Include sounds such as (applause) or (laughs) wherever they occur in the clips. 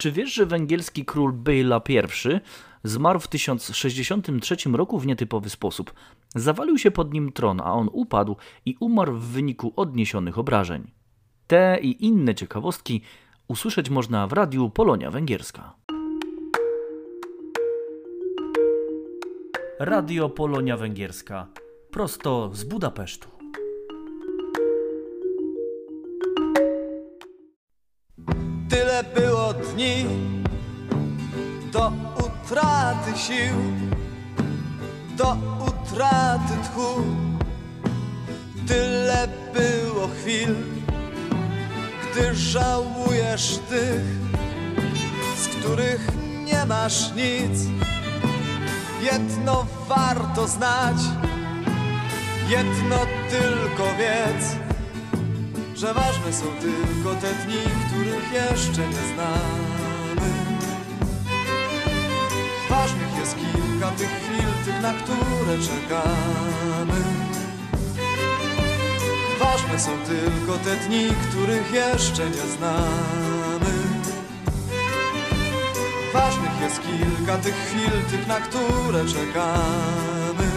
Czy wiesz, że węgierski król Bela I zmarł w 1063 roku w nietypowy sposób? Zawalił się pod nim tron, a on upadł i umarł w wyniku odniesionych obrażeń. Te i inne ciekawostki usłyszeć można w radiu Polonia Węgierska. Radio Polonia Węgierska prosto z Budapesztu. Tyle było dni do utraty sił, do utraty tchu. Tyle było chwil, gdy żałujesz tych, z których nie masz nic. Jedno warto znać, jedno tylko wiedz, że ważne są tylko te dni, których jeszcze nie znamy. Ważnych jest kilka tych chwil, tych, na które czekamy. Ważne są tylko te dni, których jeszcze nie znamy. Ważnych jest kilka tych chwil, tych, na które czekamy.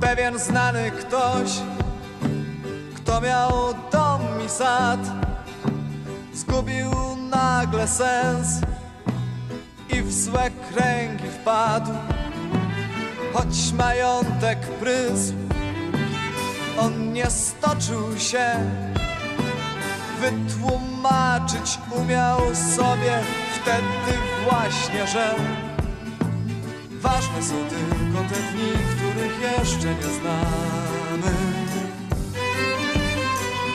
Pewien znany ktoś, kto miał dom i sad, zgubił nagle sens i w złe kręgi wpadł. Choć majątek prysł, on nie stoczył się wytłumaczyć umiał sobie wtedy właśnie, że ważne są tylko te dni, których jeszcze nie znamy.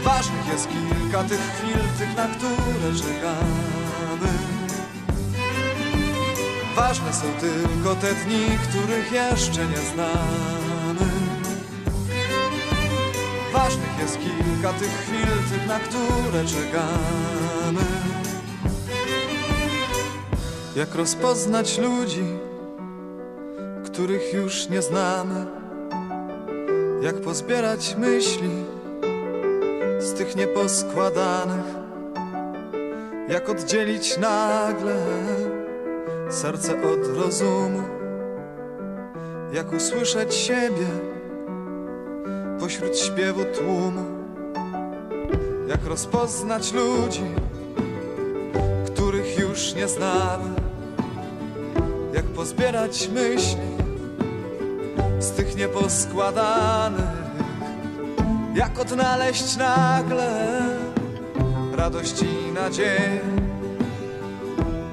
Ważnych jest kilka tych chwil, tych, na które czekamy. Ważne są tylko te dni, których jeszcze nie znamy. Ważnych jest kilka tych chwil, tych, na które czekamy. Jak rozpoznać ludzi, których już nie znamy? Jak pozbierać myśli z tych nieposkładanych? Jak oddzielić nagle serce od rozumu? Jak usłyszeć siebie? pośród śpiewu tłumu Jak rozpoznać ludzi, których już nie znamy Jak pozbierać myśli z tych nieposkładanych Jak odnaleźć nagle radość i nadzieję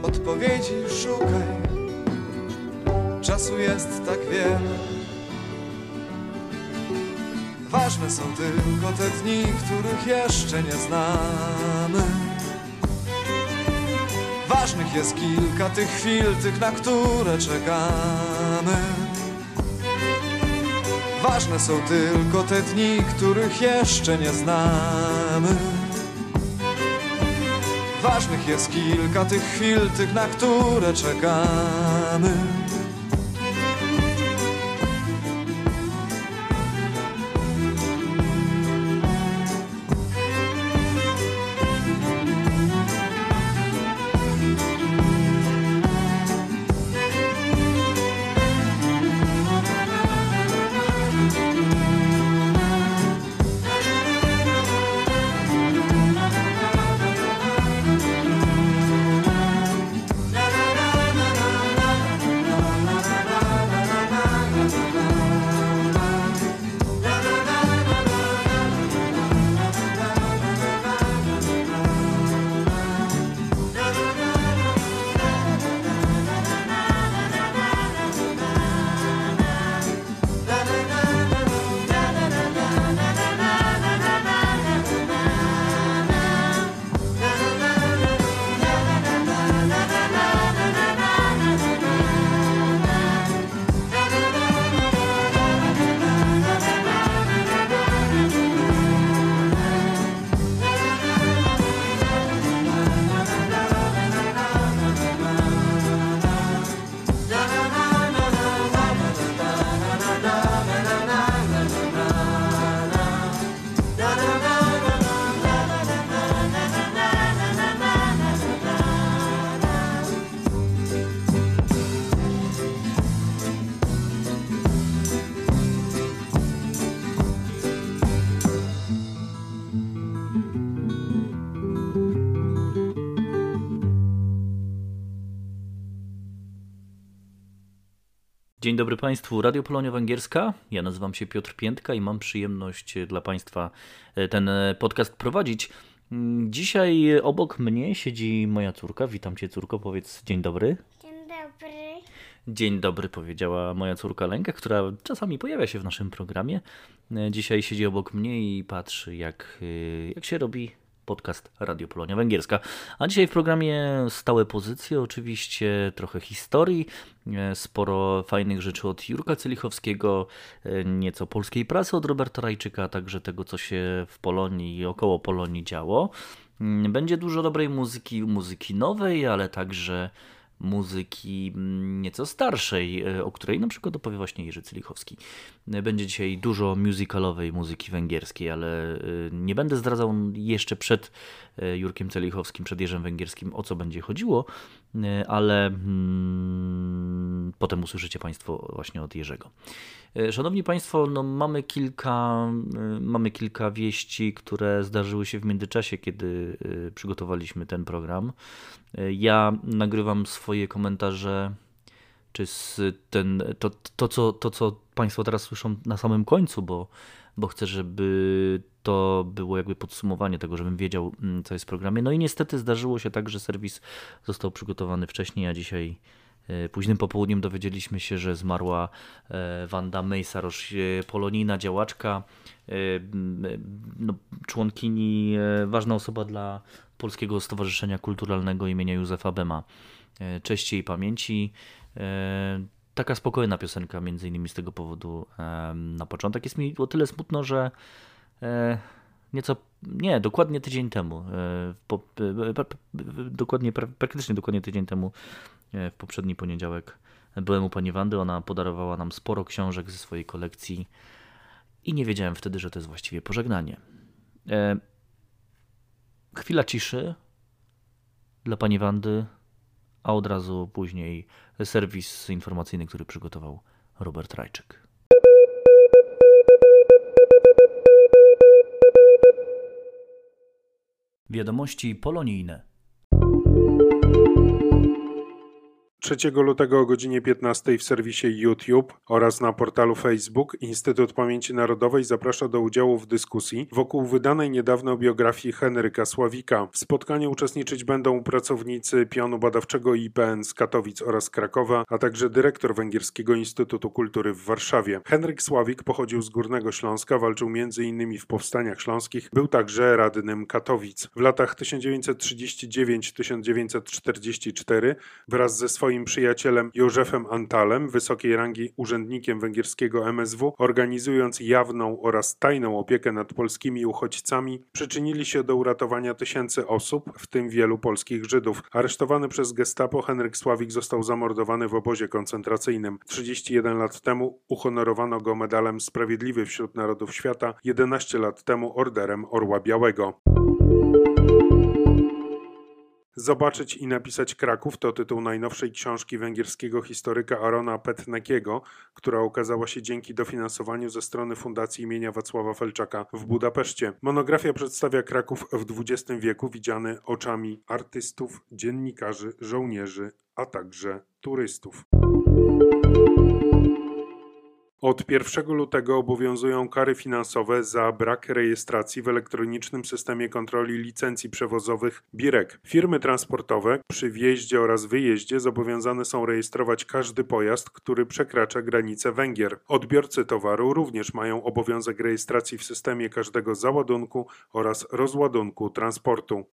Odpowiedzi szukaj, czasu jest tak wiele Ważne są tylko te dni, których jeszcze nie znamy. Ważnych jest kilka tych chwil, tych, na które czekamy. Ważne są tylko te dni, których jeszcze nie znamy. Ważnych jest kilka tych chwil, tych, na które czekamy. Dzień dobry Państwu, Radio Polonia Węgierska. Ja nazywam się Piotr Piętka i mam przyjemność dla Państwa e, ten e, podcast prowadzić. Mm, Dzisiaj obok mnie siedzi moja córka. Witam Cię, córko, powiedz dzień dobry. Dzień dobry. Dzień dobry, powiedziała moja córka Lenka, która czasami pojawia się w naszym programie. E, Dzisiaj siedzi obok mnie i patrzy, jak, jak się robi podcast Radio Polonia Węgierska. A dzisiaj w programie stałe pozycje, oczywiście trochę historii, e, sporo fajnych rzeczy od Jurka Celichowskiego, e, nieco polskiej prasy od Roberta Rajczyka, a także tego, co się w Polonii i około Polonii działo. Mm, Będzie dużo dobrej muzyki, muzyki nowej, ale także muzyki mm, nieco starszej, e, o której na przykład opowie właśnie Jerzy Cylichowski. E, Będzie dzisiaj dużo musicalowej muzyki węgierskiej, ale e, nie będę zdradzał jeszcze przed Jurkiem Celichowskim, przed Jerzym Węgierskim, o co będzie chodziło, ale mm, potem usłyszycie Państwo właśnie od Jerzego. E, Szanowni Państwo, no mamy, kilka, e, mamy kilka wieści, które zdarzyły się w międzyczasie, kiedy e, przygotowaliśmy ten program. E, Ja nagrywam swoje komentarze, czy ten, to, to, co, to, co Państwo teraz słyszą na samym końcu, bo, bo chcę, żeby to było jakby podsumowanie tego, żebym wiedział, mm, co jest w programie. No i niestety zdarzyło się tak, że serwis został przygotowany wcześniej, a dzisiaj e, późnym popołudniem dowiedzieliśmy się, że zmarła e, Wanda Mejsarosz, e, polonijna działaczka, no, członkini, ważna osoba dla Polskiego Stowarzyszenia Kulturalnego imienia Józefa Bema. Cześć jej pamięci. Taka spokojna piosenka, między innymi z tego powodu na początek. Jest mi o tyle smutno, że e, nieco, nie, dokładnie tydzień temu, e, po, e, dokładnie, pra- praktycznie dokładnie tydzień temu, w poprzedni poniedziałek, byłem u pani Wandy. Ona podarowała nam sporo książek ze swojej kolekcji i nie wiedziałem wtedy, że to jest właściwie pożegnanie. Chwila ciszy dla pani Wandy, a od razu później serwis informacyjny, który przygotował Robert Rajczyk. Wiadomości polonijne. 3 lutego o godzinie 15 w serwisie YouTube oraz na portalu Facebook Instytut Pamięci Narodowej zaprasza do udziału w dyskusji wokół wydanej niedawno biografii Henryka Sławika. W spotkaniu uczestniczyć będą pracownicy pionu badawczego IPN z Katowic oraz Krakowa, a także dyrektor Węgierskiego Instytutu Kultury w Warszawie. Henryk Sławik pochodził z Górnego Śląska, walczył m.in. w powstaniach śląskich, był także radnym Katowic. W latach 1939-1944 wraz ze swoim przyjacielem Józefem Antalem, wysokiej rangi urzędnikiem węgierskiego MSW, organizując jawną oraz tajną opiekę nad polskimi uchodźcami, przyczynili się do uratowania tysięcy osób, w tym wielu polskich Żydów. Aresztowany przez gestapo, Henryk Sławik został zamordowany w obozie koncentracyjnym. 31 lat temu uhonorowano go medalem Sprawiedliwy wśród Narodów Świata, 11 lat temu orderem Orła Białego. Zobaczyć i napisać Kraków to tytuł najnowszej książki węgierskiego historyka Arona Petnekiego, która ukazała się dzięki dofinansowaniu ze strony Fundacji imienia Wacława Felczaka w Budapeszcie. Monografia przedstawia Kraków w XX wieku widziany oczami artystów, dziennikarzy, żołnierzy, a także turystów. Od 1 lutego obowiązują kary finansowe za brak rejestracji w elektronicznym systemie kontroli licencji przewozowych BIREK. Firmy transportowe przy wjeździe oraz wyjeździe zobowiązane są rejestrować każdy pojazd, który przekracza granice Węgier. Odbiorcy towaru również mają obowiązek rejestracji w systemie każdego załadunku oraz rozładunku transportu.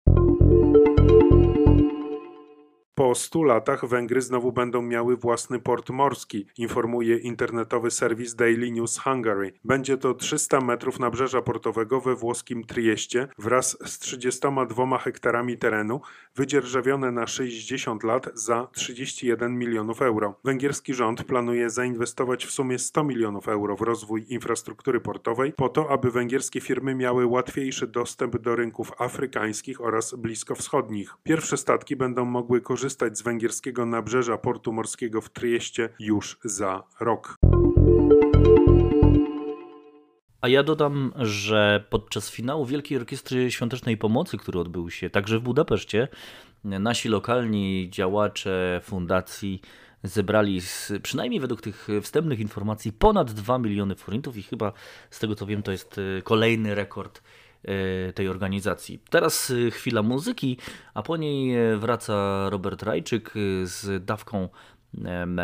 Po 100 latach Węgry znowu będą miały własny port morski, informuje internetowy serwis Daily News Hungary. Będzie to 300 metrów nabrzeża portowego we włoskim Trieście wraz z 32 hektarami terenu, wydzierżawione na 60 lat za 31 milionów euro. Węgierski rząd planuje zainwestować w sumie 100 milionów euro w rozwój infrastruktury portowej, po to, aby węgierskie firmy miały łatwiejszy dostęp do rynków afrykańskich oraz bliskowschodnich. Pierwsze statki będą mogły korzystać z węgierskiego nabrzeża portu morskiego w Trieście już za rok. A ja dodam, że podczas finału Wielkiej Orkiestry Świątecznej Pomocy, który odbył się także w Budapeszcie, nasi lokalni działacze fundacji zebrali z, przynajmniej według tych wstępnych informacji ponad 2 miliony forintów i chyba z tego co wiem to jest e, kolejny rekord tej organizacji. Teraz e, chwila muzyki, a po niej wraca Robert Rajczyk z dawką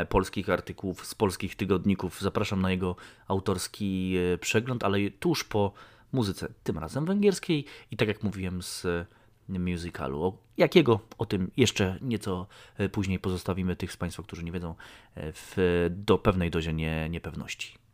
polskich artykułów z polskich tygodników. Zapraszam na jego autorski przegląd, ale tuż po muzyce, tym razem węgierskiej i tak jak mówiłem z musicalu. Jakiego? O tym jeszcze nieco e, później pozostawimy tych z Państwa, którzy nie wiedzą, e, w, do pewnej dozie nie, niepewności.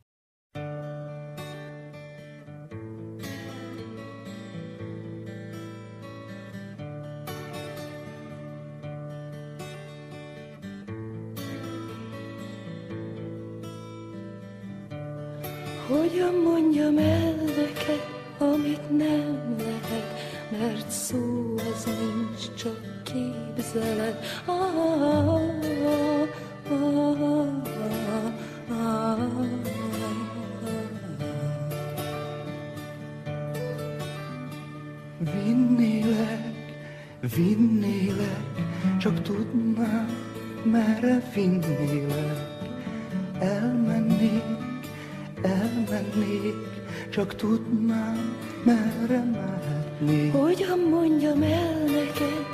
Hogyan mondjam el neked, amit nem lehet mert szó az nincs, csak képzelet. Ah, ah, ah, ah, Vinnélek, vinnélek, csak tudnám, merre vinnélek. Csak tudnám, merre mehet látni. Hogyan mondjam el neked,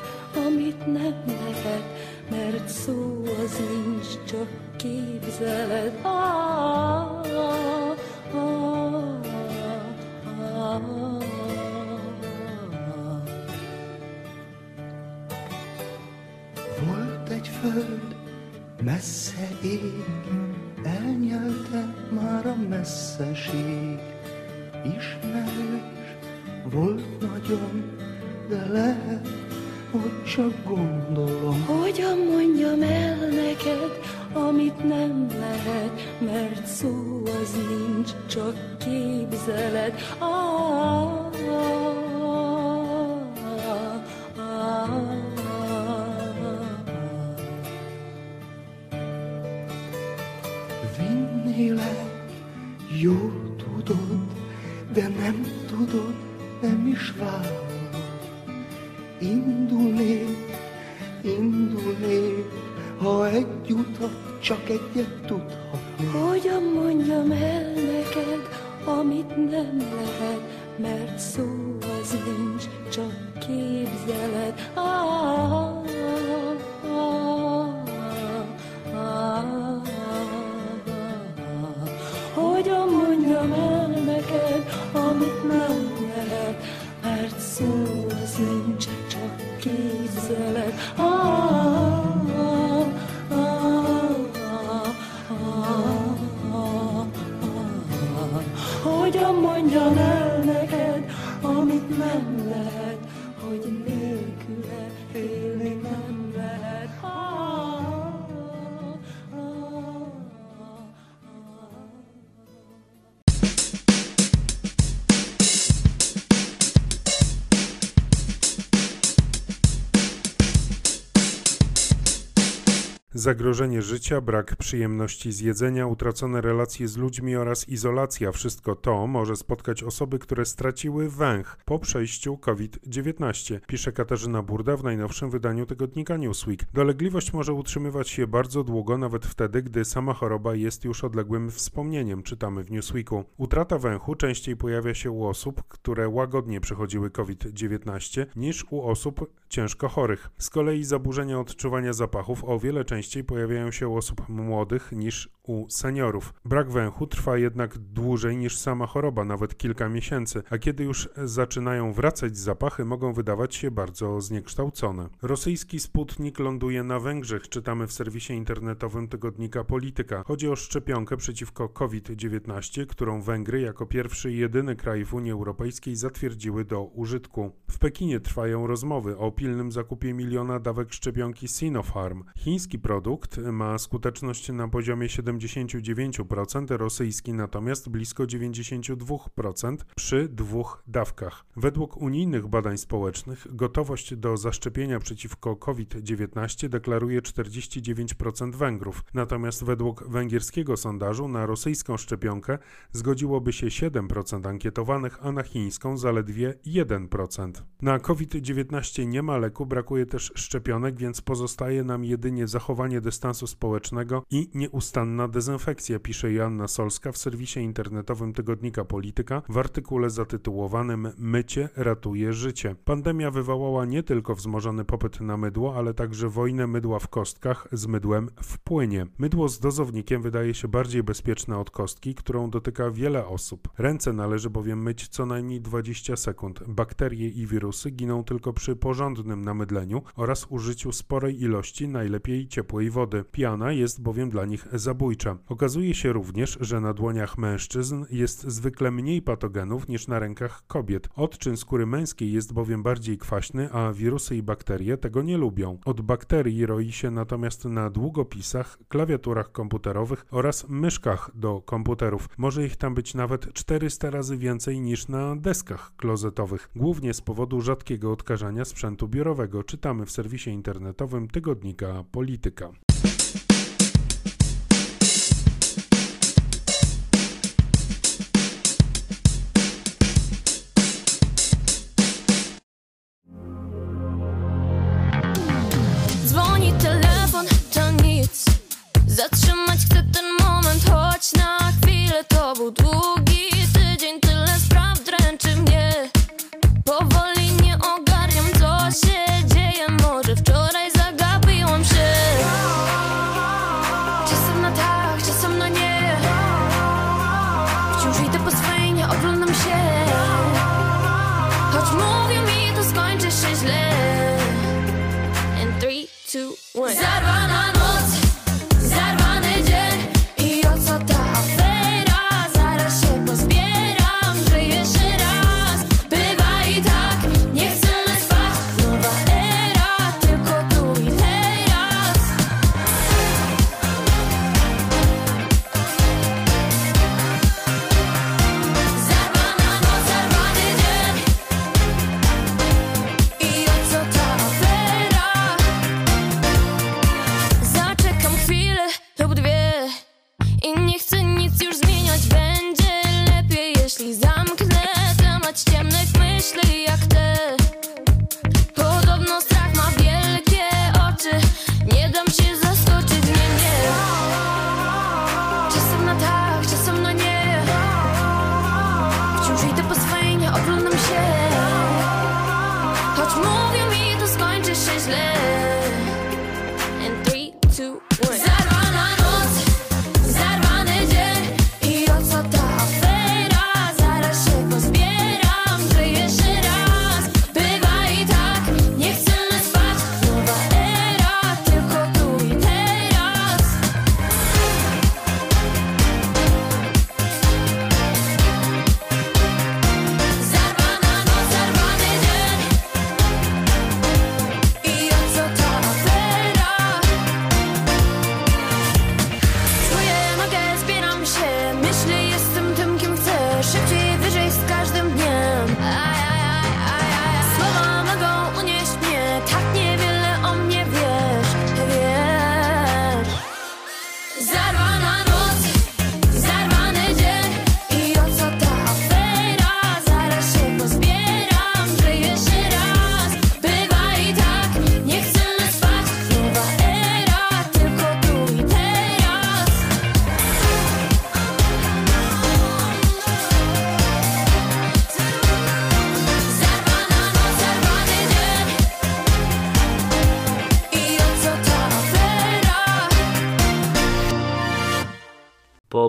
amit nem lehet, mert szó az nincs, csak képzeled. Ah, ah, ah, ah, Volt egy föld, messze ég, elnyelte már a messzeség. Ismerős volt nagyon, de lehet, hogy csak gondolom. Hogyan mondjam el neked, amit nem lehet, mert szó az nincs, csak képzeled. Ah, Hogyan mondjam el neked, amit nem lehet, hogy nélküle élni Zagrożenie życia, brak przyjemności z jedzenia, utracone relacje z ludźmi oraz izolacja wszystko to może spotkać osoby, które straciły węch po przejściu COVID-19, pisze Katarzyna Burda w najnowszym wydaniu tygodnika Newsweek. Dolegliwość może utrzymywać się bardzo długo, nawet wtedy, gdy sama choroba jest już odległym wspomnieniem, czytamy w Newsweeku. Utrata węchu częściej pojawia się u osób, które łagodnie przechodziły COVID-19 niż u osób ciężko chorych. Z kolei zaburzenia odczuwania zapachów o wiele częściej pojawiają się u osób młodych niż u seniorów. Brak węchu trwa jednak dłużej niż sama choroba, nawet kilka miesięcy, a kiedy już zaczynają wracać zapachy, mogą wydawać się bardzo zniekształcone. Rosyjski Sputnik ląduje na Węgrzech, czytamy w serwisie internetowym tygodnika Polityka. Chodzi o szczepionkę przeciwko COVID-19, którą Węgry jako pierwszy i jedyny kraj w Unii Europejskiej zatwierdziły do użytku. W Pekinie trwają rozmowy o pilnym zakupie miliona dawek szczepionki Sinopharm. Chiński produkt ma skuteczność na poziomie 79%, rosyjski natomiast blisko 92% przy dwóch dawkach. Według unijnych badań społecznych gotowość do zaszczepienia przeciwko COVID-19 deklaruje 49% Węgrów, natomiast według węgierskiego sondażu na rosyjską szczepionkę zgodziłoby się 7% ankietowanych, a na chińską zaledwie 1%. Na COVID-19 nie ma ma leku, brakuje też szczepionek, więc pozostaje nam jedynie zachowanie dystansu społecznego i nieustanna dezynfekcja, pisze Joanna Solska w serwisie internetowym tygodnika Polityka w artykule zatytułowanym Mycie ratuje życie. Pandemia wywołała nie tylko wzmożony popyt na mydło, ale także wojnę mydła w kostkach z mydłem w płynie. Mydło z dozownikiem wydaje się bardziej bezpieczne od kostki, którą dotyka wiele osób. Ręce należy bowiem myć co najmniej 20 sekund. Bakterie i wirusy giną tylko przy porządnym namydleniu oraz użyciu sporej ilości najlepiej ciepłej wody. Piana jest bowiem dla nich zabójcza. Okazuje się również, że na dłoniach mężczyzn jest zwykle mniej patogenów niż na rękach kobiet. Odczyn skóry męskiej jest bowiem bardziej kwaśny, a wirusy i bakterie tego nie lubią. Od bakterii roi się natomiast na długopisach, klawiaturach komputerowych oraz myszkach do komputerów. Może ich tam być nawet 400 razy więcej niż na deskach klozetowych, głównie z powodu rzadkiego odkażania sprzętu biurowego. Czytamy w serwisie internetowym tygodnika Polityka. What?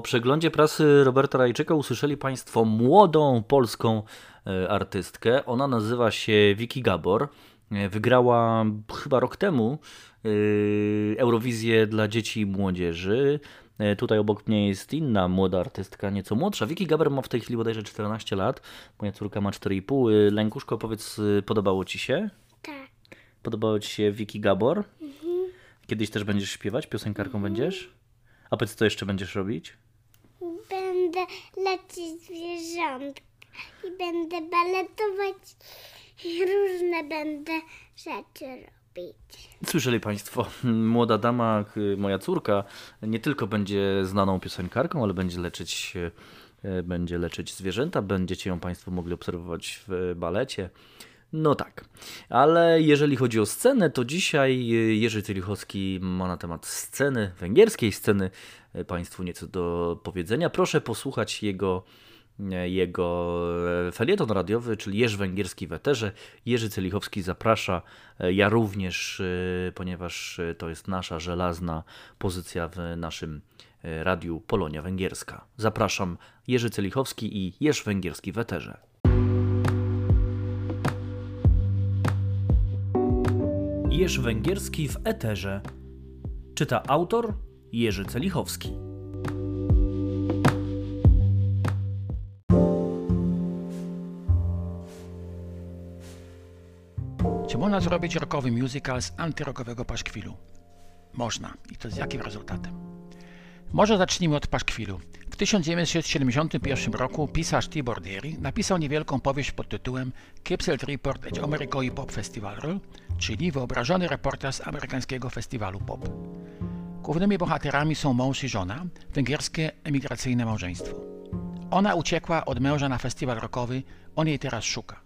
Przeglądzie prasy Roberta Rajczyka usłyszeli Państwo młodą polską e, artystkę. Ona nazywa się Vicky Gabor. E, Wygrała chyba rok temu e, Eurowizję dla dzieci i młodzieży. Tutaj obok mnie jest inna młoda artystka, nieco młodsza. Vicky Gabor ma w tej chwili bodajże 14 lat. Moja córka ma 4,5. E, Lękuszko, powiedz, podobało Ci się? Tak. Podobało Ci się Vicky Gabor? Kiedyś też będziesz śpiewać? Piosenkarką będziesz? A powiedz, co jeszcze będziesz robić? Będę lecieć zwierzątka i będę baletować i różne będę rzeczy robić. Słyszeli Państwo, (laughs) młoda dama, moja córka, nie tylko będzie znaną piosenkarką, ale będzie leczyć, e, będzie leczyć zwierzęta. Będziecie ją Państwo mogli obserwować w balecie. No tak, ale jeżeli chodzi o scenę, to dzisiaj Jerzy Tylichowski ma na temat sceny, węgierskiej sceny, Państwu nieco do powiedzenia. Proszę posłuchać jego, jego felieton radiowy, czyli Jerzy Węgierski w eterze. Jerzy Tylichowski zaprasza, ja również, ponieważ to jest nasza żelazna pozycja w naszym radiu Polonia Węgierska. Zapraszam Jerzy Tylichowski i Jerzy Węgierski w eterze. Jerzy Węgierski w eterze. Czyta autor Jerzy Celichowski. Czy można zrobić rockowy musical z antyrokowego paszkwilu? Można. I to z jakim rezultatem? Może zacznijmy od paszkwilu. W 1971 roku pisarz Tibor Deri napisał niewielką powieść pod tytułem Kipselt Report at American Pop Festival, czyli wyobrażony reportaż z amerykańskiego festiwalu pop. Głównymi bohaterami są mąż i żona, węgierskie emigracyjne małżeństwo. Ona uciekła od męża na festiwal rockowy, on jej teraz szuka.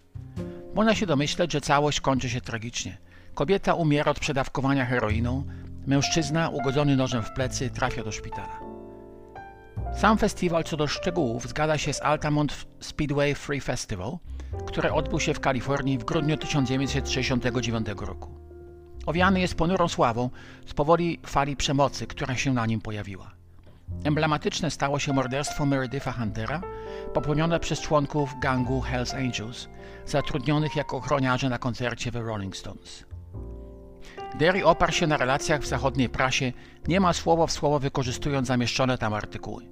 Można się domyśleć, że całość kończy się tragicznie. Kobieta umiera od przedawkowania heroiną, mężczyzna ugodzony nożem w plecy trafia do szpitala. Sam festiwal co do szczegółów zgadza się z Altamont Speedway Free Festival, które odbył się w Kalifornii w grudniu 1969 roku. Owiany jest ponurą sławą z powoli fali przemocy, która się na nim pojawiła. Emblematyczne stało się morderstwo Mereditha Huntera, popełnione przez członków gangu Hells Angels, zatrudnionych jako ochroniarze na koncercie The Rolling Stones. Derry oparł się na relacjach w zachodniej prasie, niemal słowo w słowo wykorzystując zamieszczone tam artykuły.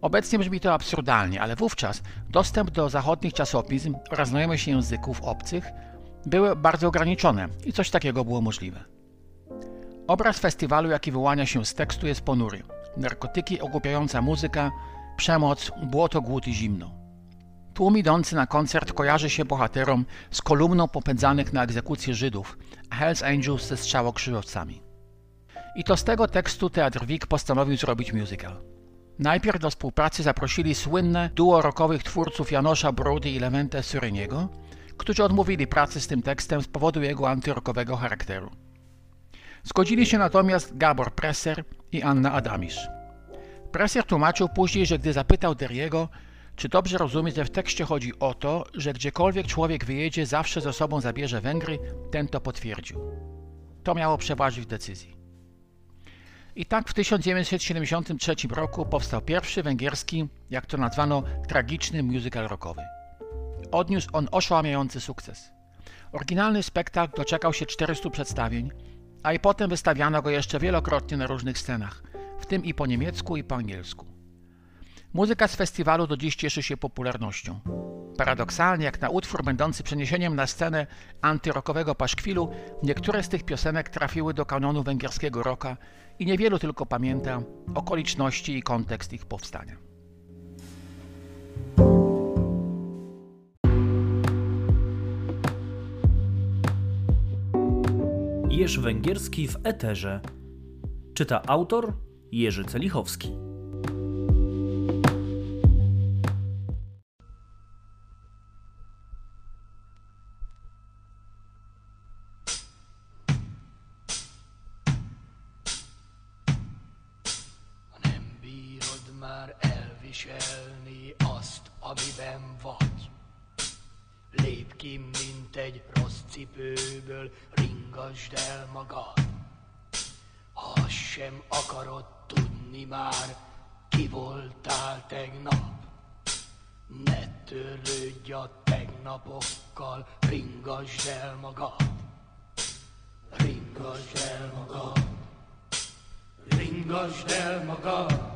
Obecnie brzmi to absurdalnie, ale wówczas dostęp do zachodnich czasopism oraz znajomość języków obcych były bardzo ograniczone i coś takiego było możliwe. Obraz festiwalu, jaki wyłania się z tekstu, jest ponury. Narkotyki, ogłupiająca muzyka, przemoc, błoto, głód i zimno. Tłum idący na koncert kojarzy się bohaterom z kolumną popędzanych na egzekucję Żydów, a Hells Angels ze strzałokrzyżowcami. I to z tego tekstu Teatr Wik postanowił zrobić musical. Najpierw do współpracy zaprosili słynne duo rockowych twórców Janosza Brody i Levente Sureniego, którzy odmówili pracy z tym tekstem z powodu jego antyrokowego charakteru. Zgodzili się natomiast Gabor Presser i Anna Adamisz. Presser tłumaczył później, że gdy zapytał Deriego, czy dobrze rozumie, że w tekście chodzi o to, że gdziekolwiek człowiek wyjedzie, zawsze ze sobą zabierze Węgry, ten to potwierdził. To miało przeważyć w decyzji. I tak w 1973 roku powstał pierwszy węgierski, jak to nazwano, tragiczny musical rockowy. Odniósł on oszałamiający sukces. Oryginalny spektakl doczekał się 400 przedstawień, a i potem wystawiano go jeszcze wielokrotnie na różnych scenach, w tym i po niemiecku i po angielsku. Muzyka z festiwalu do dziś cieszy się popularnością. Paradoksalnie, jak na utwór będący przeniesieniem na scenę antyrokowego paszkwilu, niektóre z tych piosenek trafiły do kanonu węgierskiego rocka i niewielu tylko pamięta okoliczności i kontekst ich powstania. Jerzy Węgierski w eterze. Czyta autor Jerzy Celichowski. Sem akarod tudni már, ki voltál tegnap. Ne törődj a tegnapokkal, ringasd el magad. Ringasd el magad. Ringasd el magad.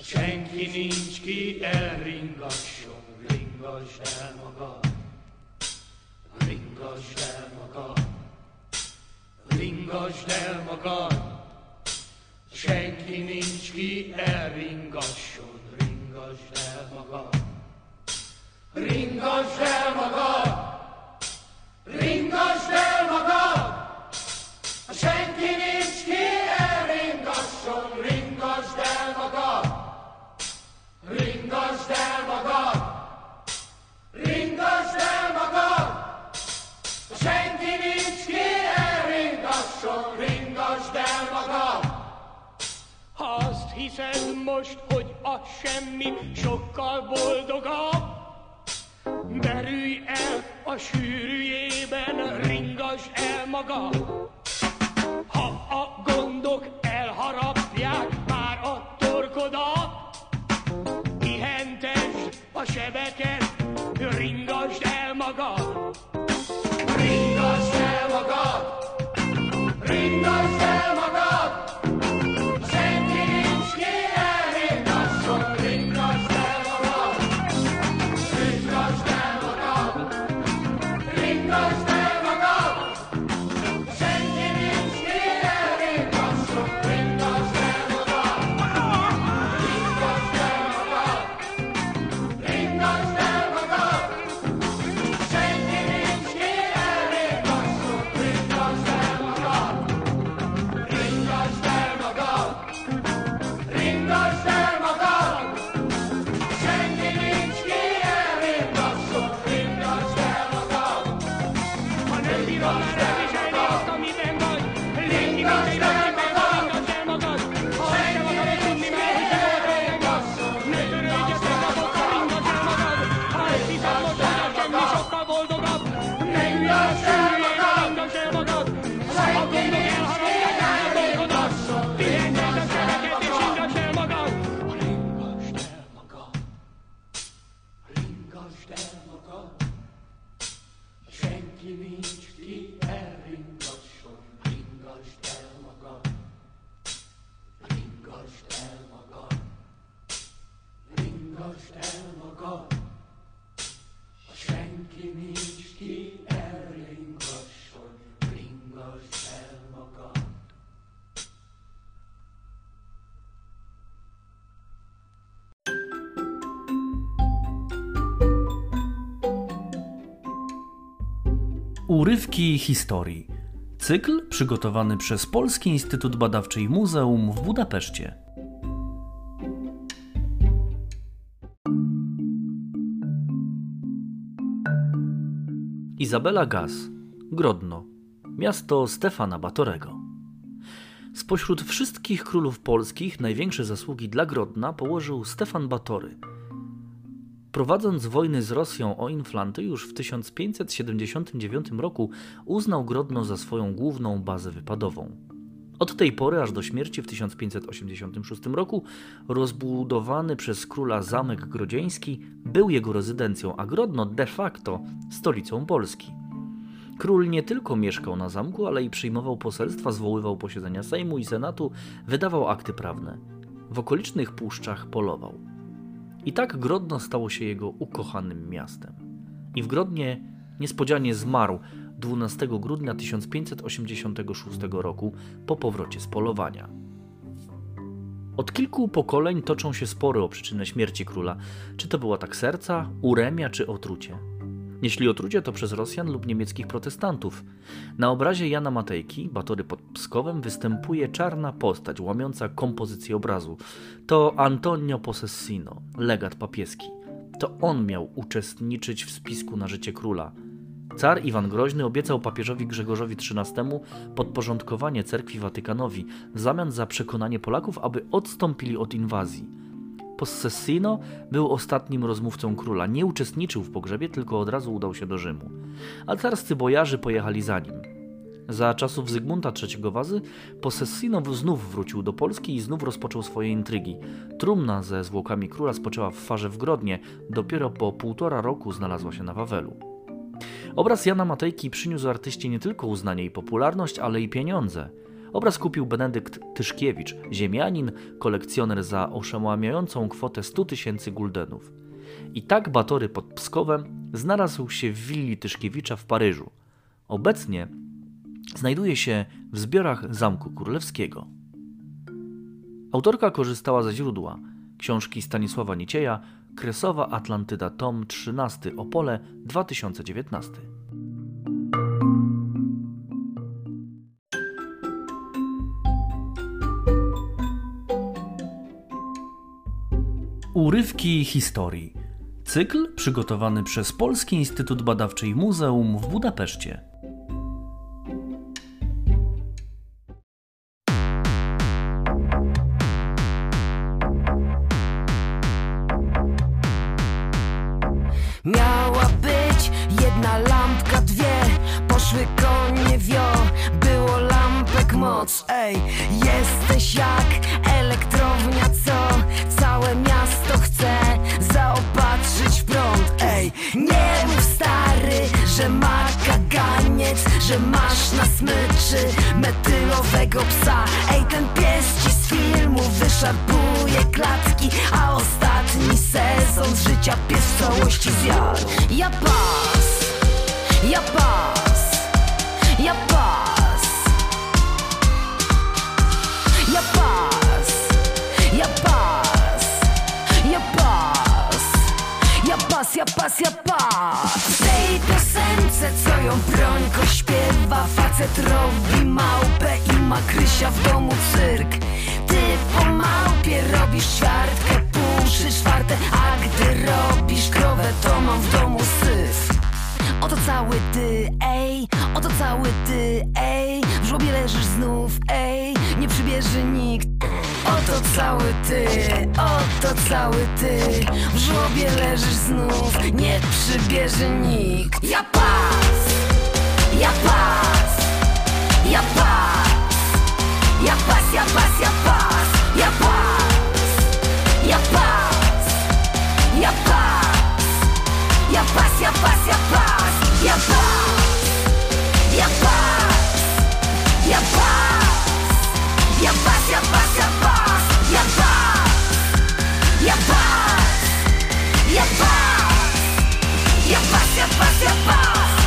Senki nincs ki elringasson, ringasd el magad. Ringasd el magad. Ringasd el magad. Senki nincs ki elringasson, ringasd el magad. Ringasd el magad. Ringasd el magad. Hiszed most, hogy a semmi sokkal boldogabb? Derülj el a sűrűjében, ringasd el magad. Ha a gondok Urywki historii. Cykl przygotowany przez Polski Instytut Badawczy i Muzeum w Budapeszcie. Izabela Gaz, Grodno, miasto Stefana Batorego. Spośród wszystkich królów polskich największe zasługi dla Grodna położył Stefan Batory. Prowadząc wojny z Rosją o Inflanty już w 1579 roku uznał Grodno za swoją główną bazę wypadową. Od tej pory aż do śmierci w 1586 roku rozbudowany przez króla zamek grodzieński był jego rezydencją, a Grodno de facto stolicą Polski. Król nie tylko mieszkał na zamku, ale i przyjmował poselstwa, zwoływał posiedzenia Sejmu i Senatu, wydawał akty prawne. W okolicznych puszczach polował. I tak Grodno stało się jego ukochanym miastem. I w Grodnie niespodzianie zmarł 12 grudnia 1586 roku po powrocie z polowania. Od kilku pokoleń toczą się spory o przyczynę śmierci króla. Czy to była tak serca, uremia czy otrucie? Jeśli otrucie, to przez Rosjan lub niemieckich protestantów. Na obrazie Jana Matejki, Batory pod Pskowem, występuje czarna postać łamiąca kompozycję obrazu. To Antonio Possessino, legat papieski. To on miał uczestniczyć w spisku na życie króla. Car Iwan Groźny obiecał papieżowi Grzegorzowi XIII podporządkowanie cerkwi Watykanowi w zamian za przekonanie Polaków, aby odstąpili od inwazji. Possessino był ostatnim rozmówcą króla. Nie uczestniczył w pogrzebie, tylko od razu udał się do Rzymu. A carscy bojarzy pojechali za nim. Za czasów Zygmunta III Wazy Possessino znów wrócił do Polski i znów rozpoczął swoje intrygi. Trumna ze zwłokami króla spoczęła w farze w Grodnie, dopiero po półtora roku znalazła się na Wawelu. Obraz Jana Matejki przyniósł artyście nie tylko uznanie i popularność, ale i pieniądze. Obraz kupił Benedykt Tyszkiewicz, ziemianin, kolekcjoner za oszałamiającą kwotę 100 tysięcy guldenów. I tak Batory pod Pskowem znalazł się w willi Tyszkiewicza w Paryżu. Obecnie znajduje się w zbiorach Zamku Królewskiego. Autorka korzystała ze źródła książki Stanisława Nicieja Kresowa Atlantyda tom 13 Opole 2019. Urywki historii. Cykl przygotowany przez Polski Instytut Badawczy i Muzeum w Budapeszcie. Miała być jedna lampka, dwie poszły konie wio, było lampek moc. Ej, jesteś jak elektrownia, co? Całe miasto chce zaopatrzyć w prąd. Ej, nie mów stary, że ma kaganiec Że masz na smyczy metylowego psa. Ej, ten pies ci z filmu wyszarpuje klatki A ostatni sezon z życia pies w całości zjadł. Ja pas, ja pas, ja pas Ja pas, ja pas, W tej piosence, co ją brońko śpiewa. Facet robi małpę i ma Krysia w domu cyrk. Ty po małpie robisz ćwiartkę, trzy czwarte A gdy robisz krowę, to mam w domu syf. Oto cały ty, ej, oto cały ty, ej. W żłobie leżysz znów, ej, nie przybierze nikt. Oto cały ty, oto cały ty W żłobie leżysz znów, nie przybierze nikt Ja pas, ja pas, ja pas Ja pas, ja pas, ja pas, ja pas Ja pas, ja pas Ja pas, ja pas, ja pas, ja pas Ja pas, ja pas Ja pas, ja pas, ja pas, ja pas E a paz, e a paz, e a paz, e a paz, e a paz.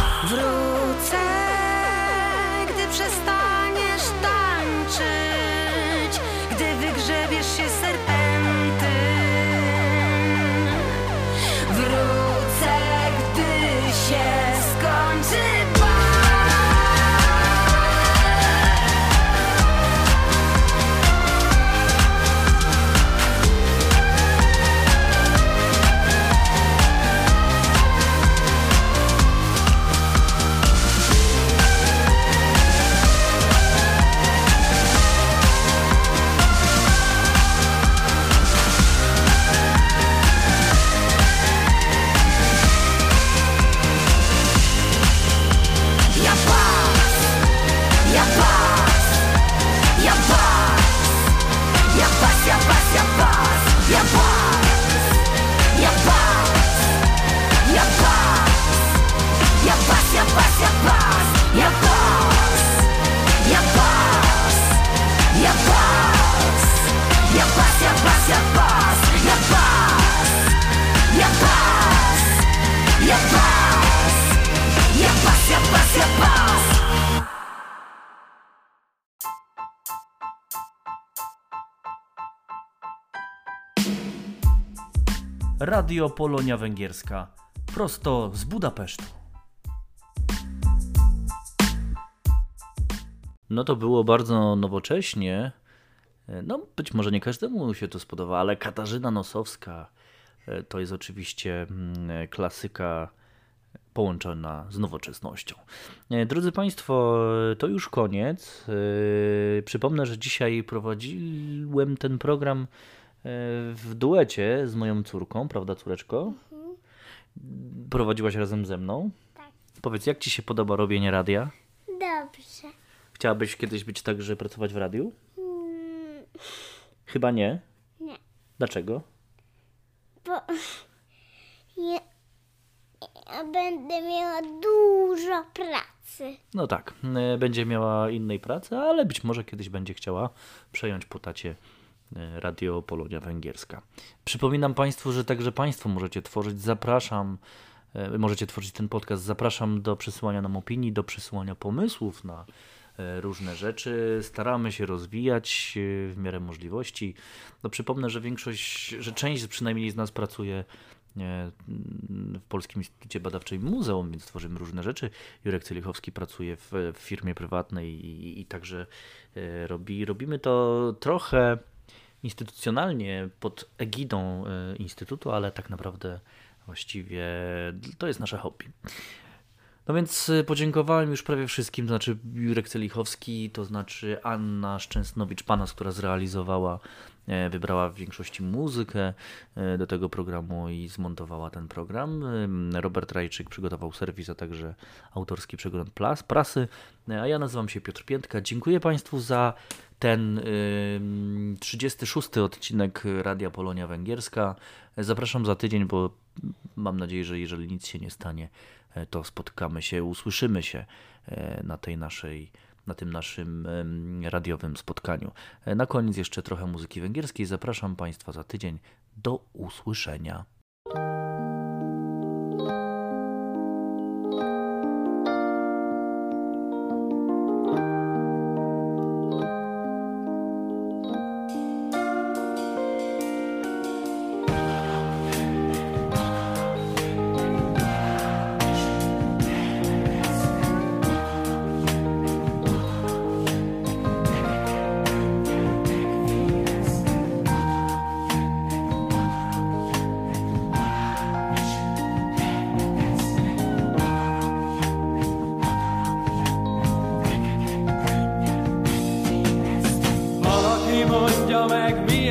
Radio Polonia Węgierska. Prosto z Budapesztu. No to było bardzo nowocześnie. No, być może nie każdemu się to spodoba, ale Katarzyna Nosowska e, to jest oczywiście mm, klasyka połączona z nowoczesnością. E, Drodzy Państwo, to już koniec. E, Przypomnę, że dzisiaj prowadziłem ten program e, w duecie z moją córką, prawda, córeczko? Prowadziłaś razem ze mną. Tak. Powiedz, jak Ci się podoba robienie radia? Dobrze. Chciałabyś kiedyś być także pracować w radiu? Mm, Chyba nie. Nie. Dlaczego? bo ja, ja będę miała dużo pracy. No tak, e, będzie miała innej pracy, ale być może kiedyś będzie chciała przejąć po tacie e, Radio Polonia Węgierska. Przypominam Państwu, że także Państwo możecie tworzyć, zapraszam, e, możecie tworzyć ten podcast, zapraszam do przesyłania nam opinii, do przesyłania pomysłów na e, różne rzeczy. Staramy się rozwijać e, w miarę możliwości. No przypomnę, że większość, że część przynajmniej z nas pracuje e, w Polskim Instytucie Badawczym i Muzeum, więc tworzymy różne rzeczy. Jurek Cylichowski pracuje w, w firmie prywatnej i, i także e, robi, robimy to trochę instytucjonalnie pod egidą e, Instytutu, ale tak naprawdę właściwie to jest nasze hobby. No więc y, podziękowałem już prawie wszystkim, to znaczy Jurek Celichowski, to znaczy Anna Szczęsnowicz-Panas, która zrealizowała, e, wybrała w większości muzykę e, do tego programu i zmontowała ten program. Robert Rajczyk przygotował serwis, a także autorski przegląd prasy, E, a ja nazywam się Piotr Piętka. Dziękuję Państwu za ten ym, 36 odcinek Radia Polonia Węgierska. Zapraszam za tydzień, bo mam nadzieję, że jeżeli nic się nie stanie, e, to spotkamy się, usłyszymy się e, na tej naszej na tym naszym radiowym spotkaniu. E, Na koniec jeszcze trochę muzyki węgierskiej. Zapraszam Państwa za tydzień. Do usłyszenia.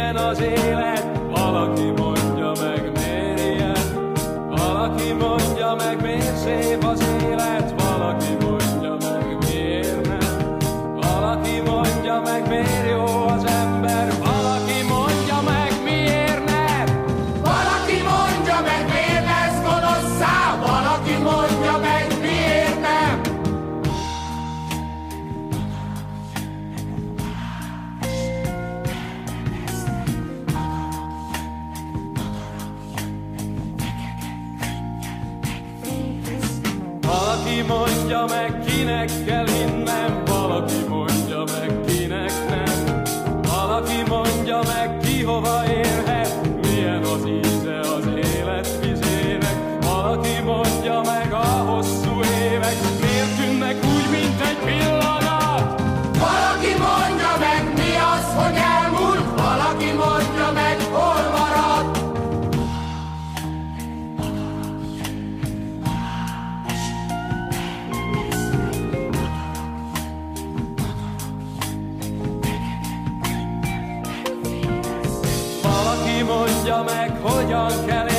Milyen az élet, valaki mondja meg, miért ilyen. Valaki mondja meg, miért szép az élet, back alley. Meg, hogyan kell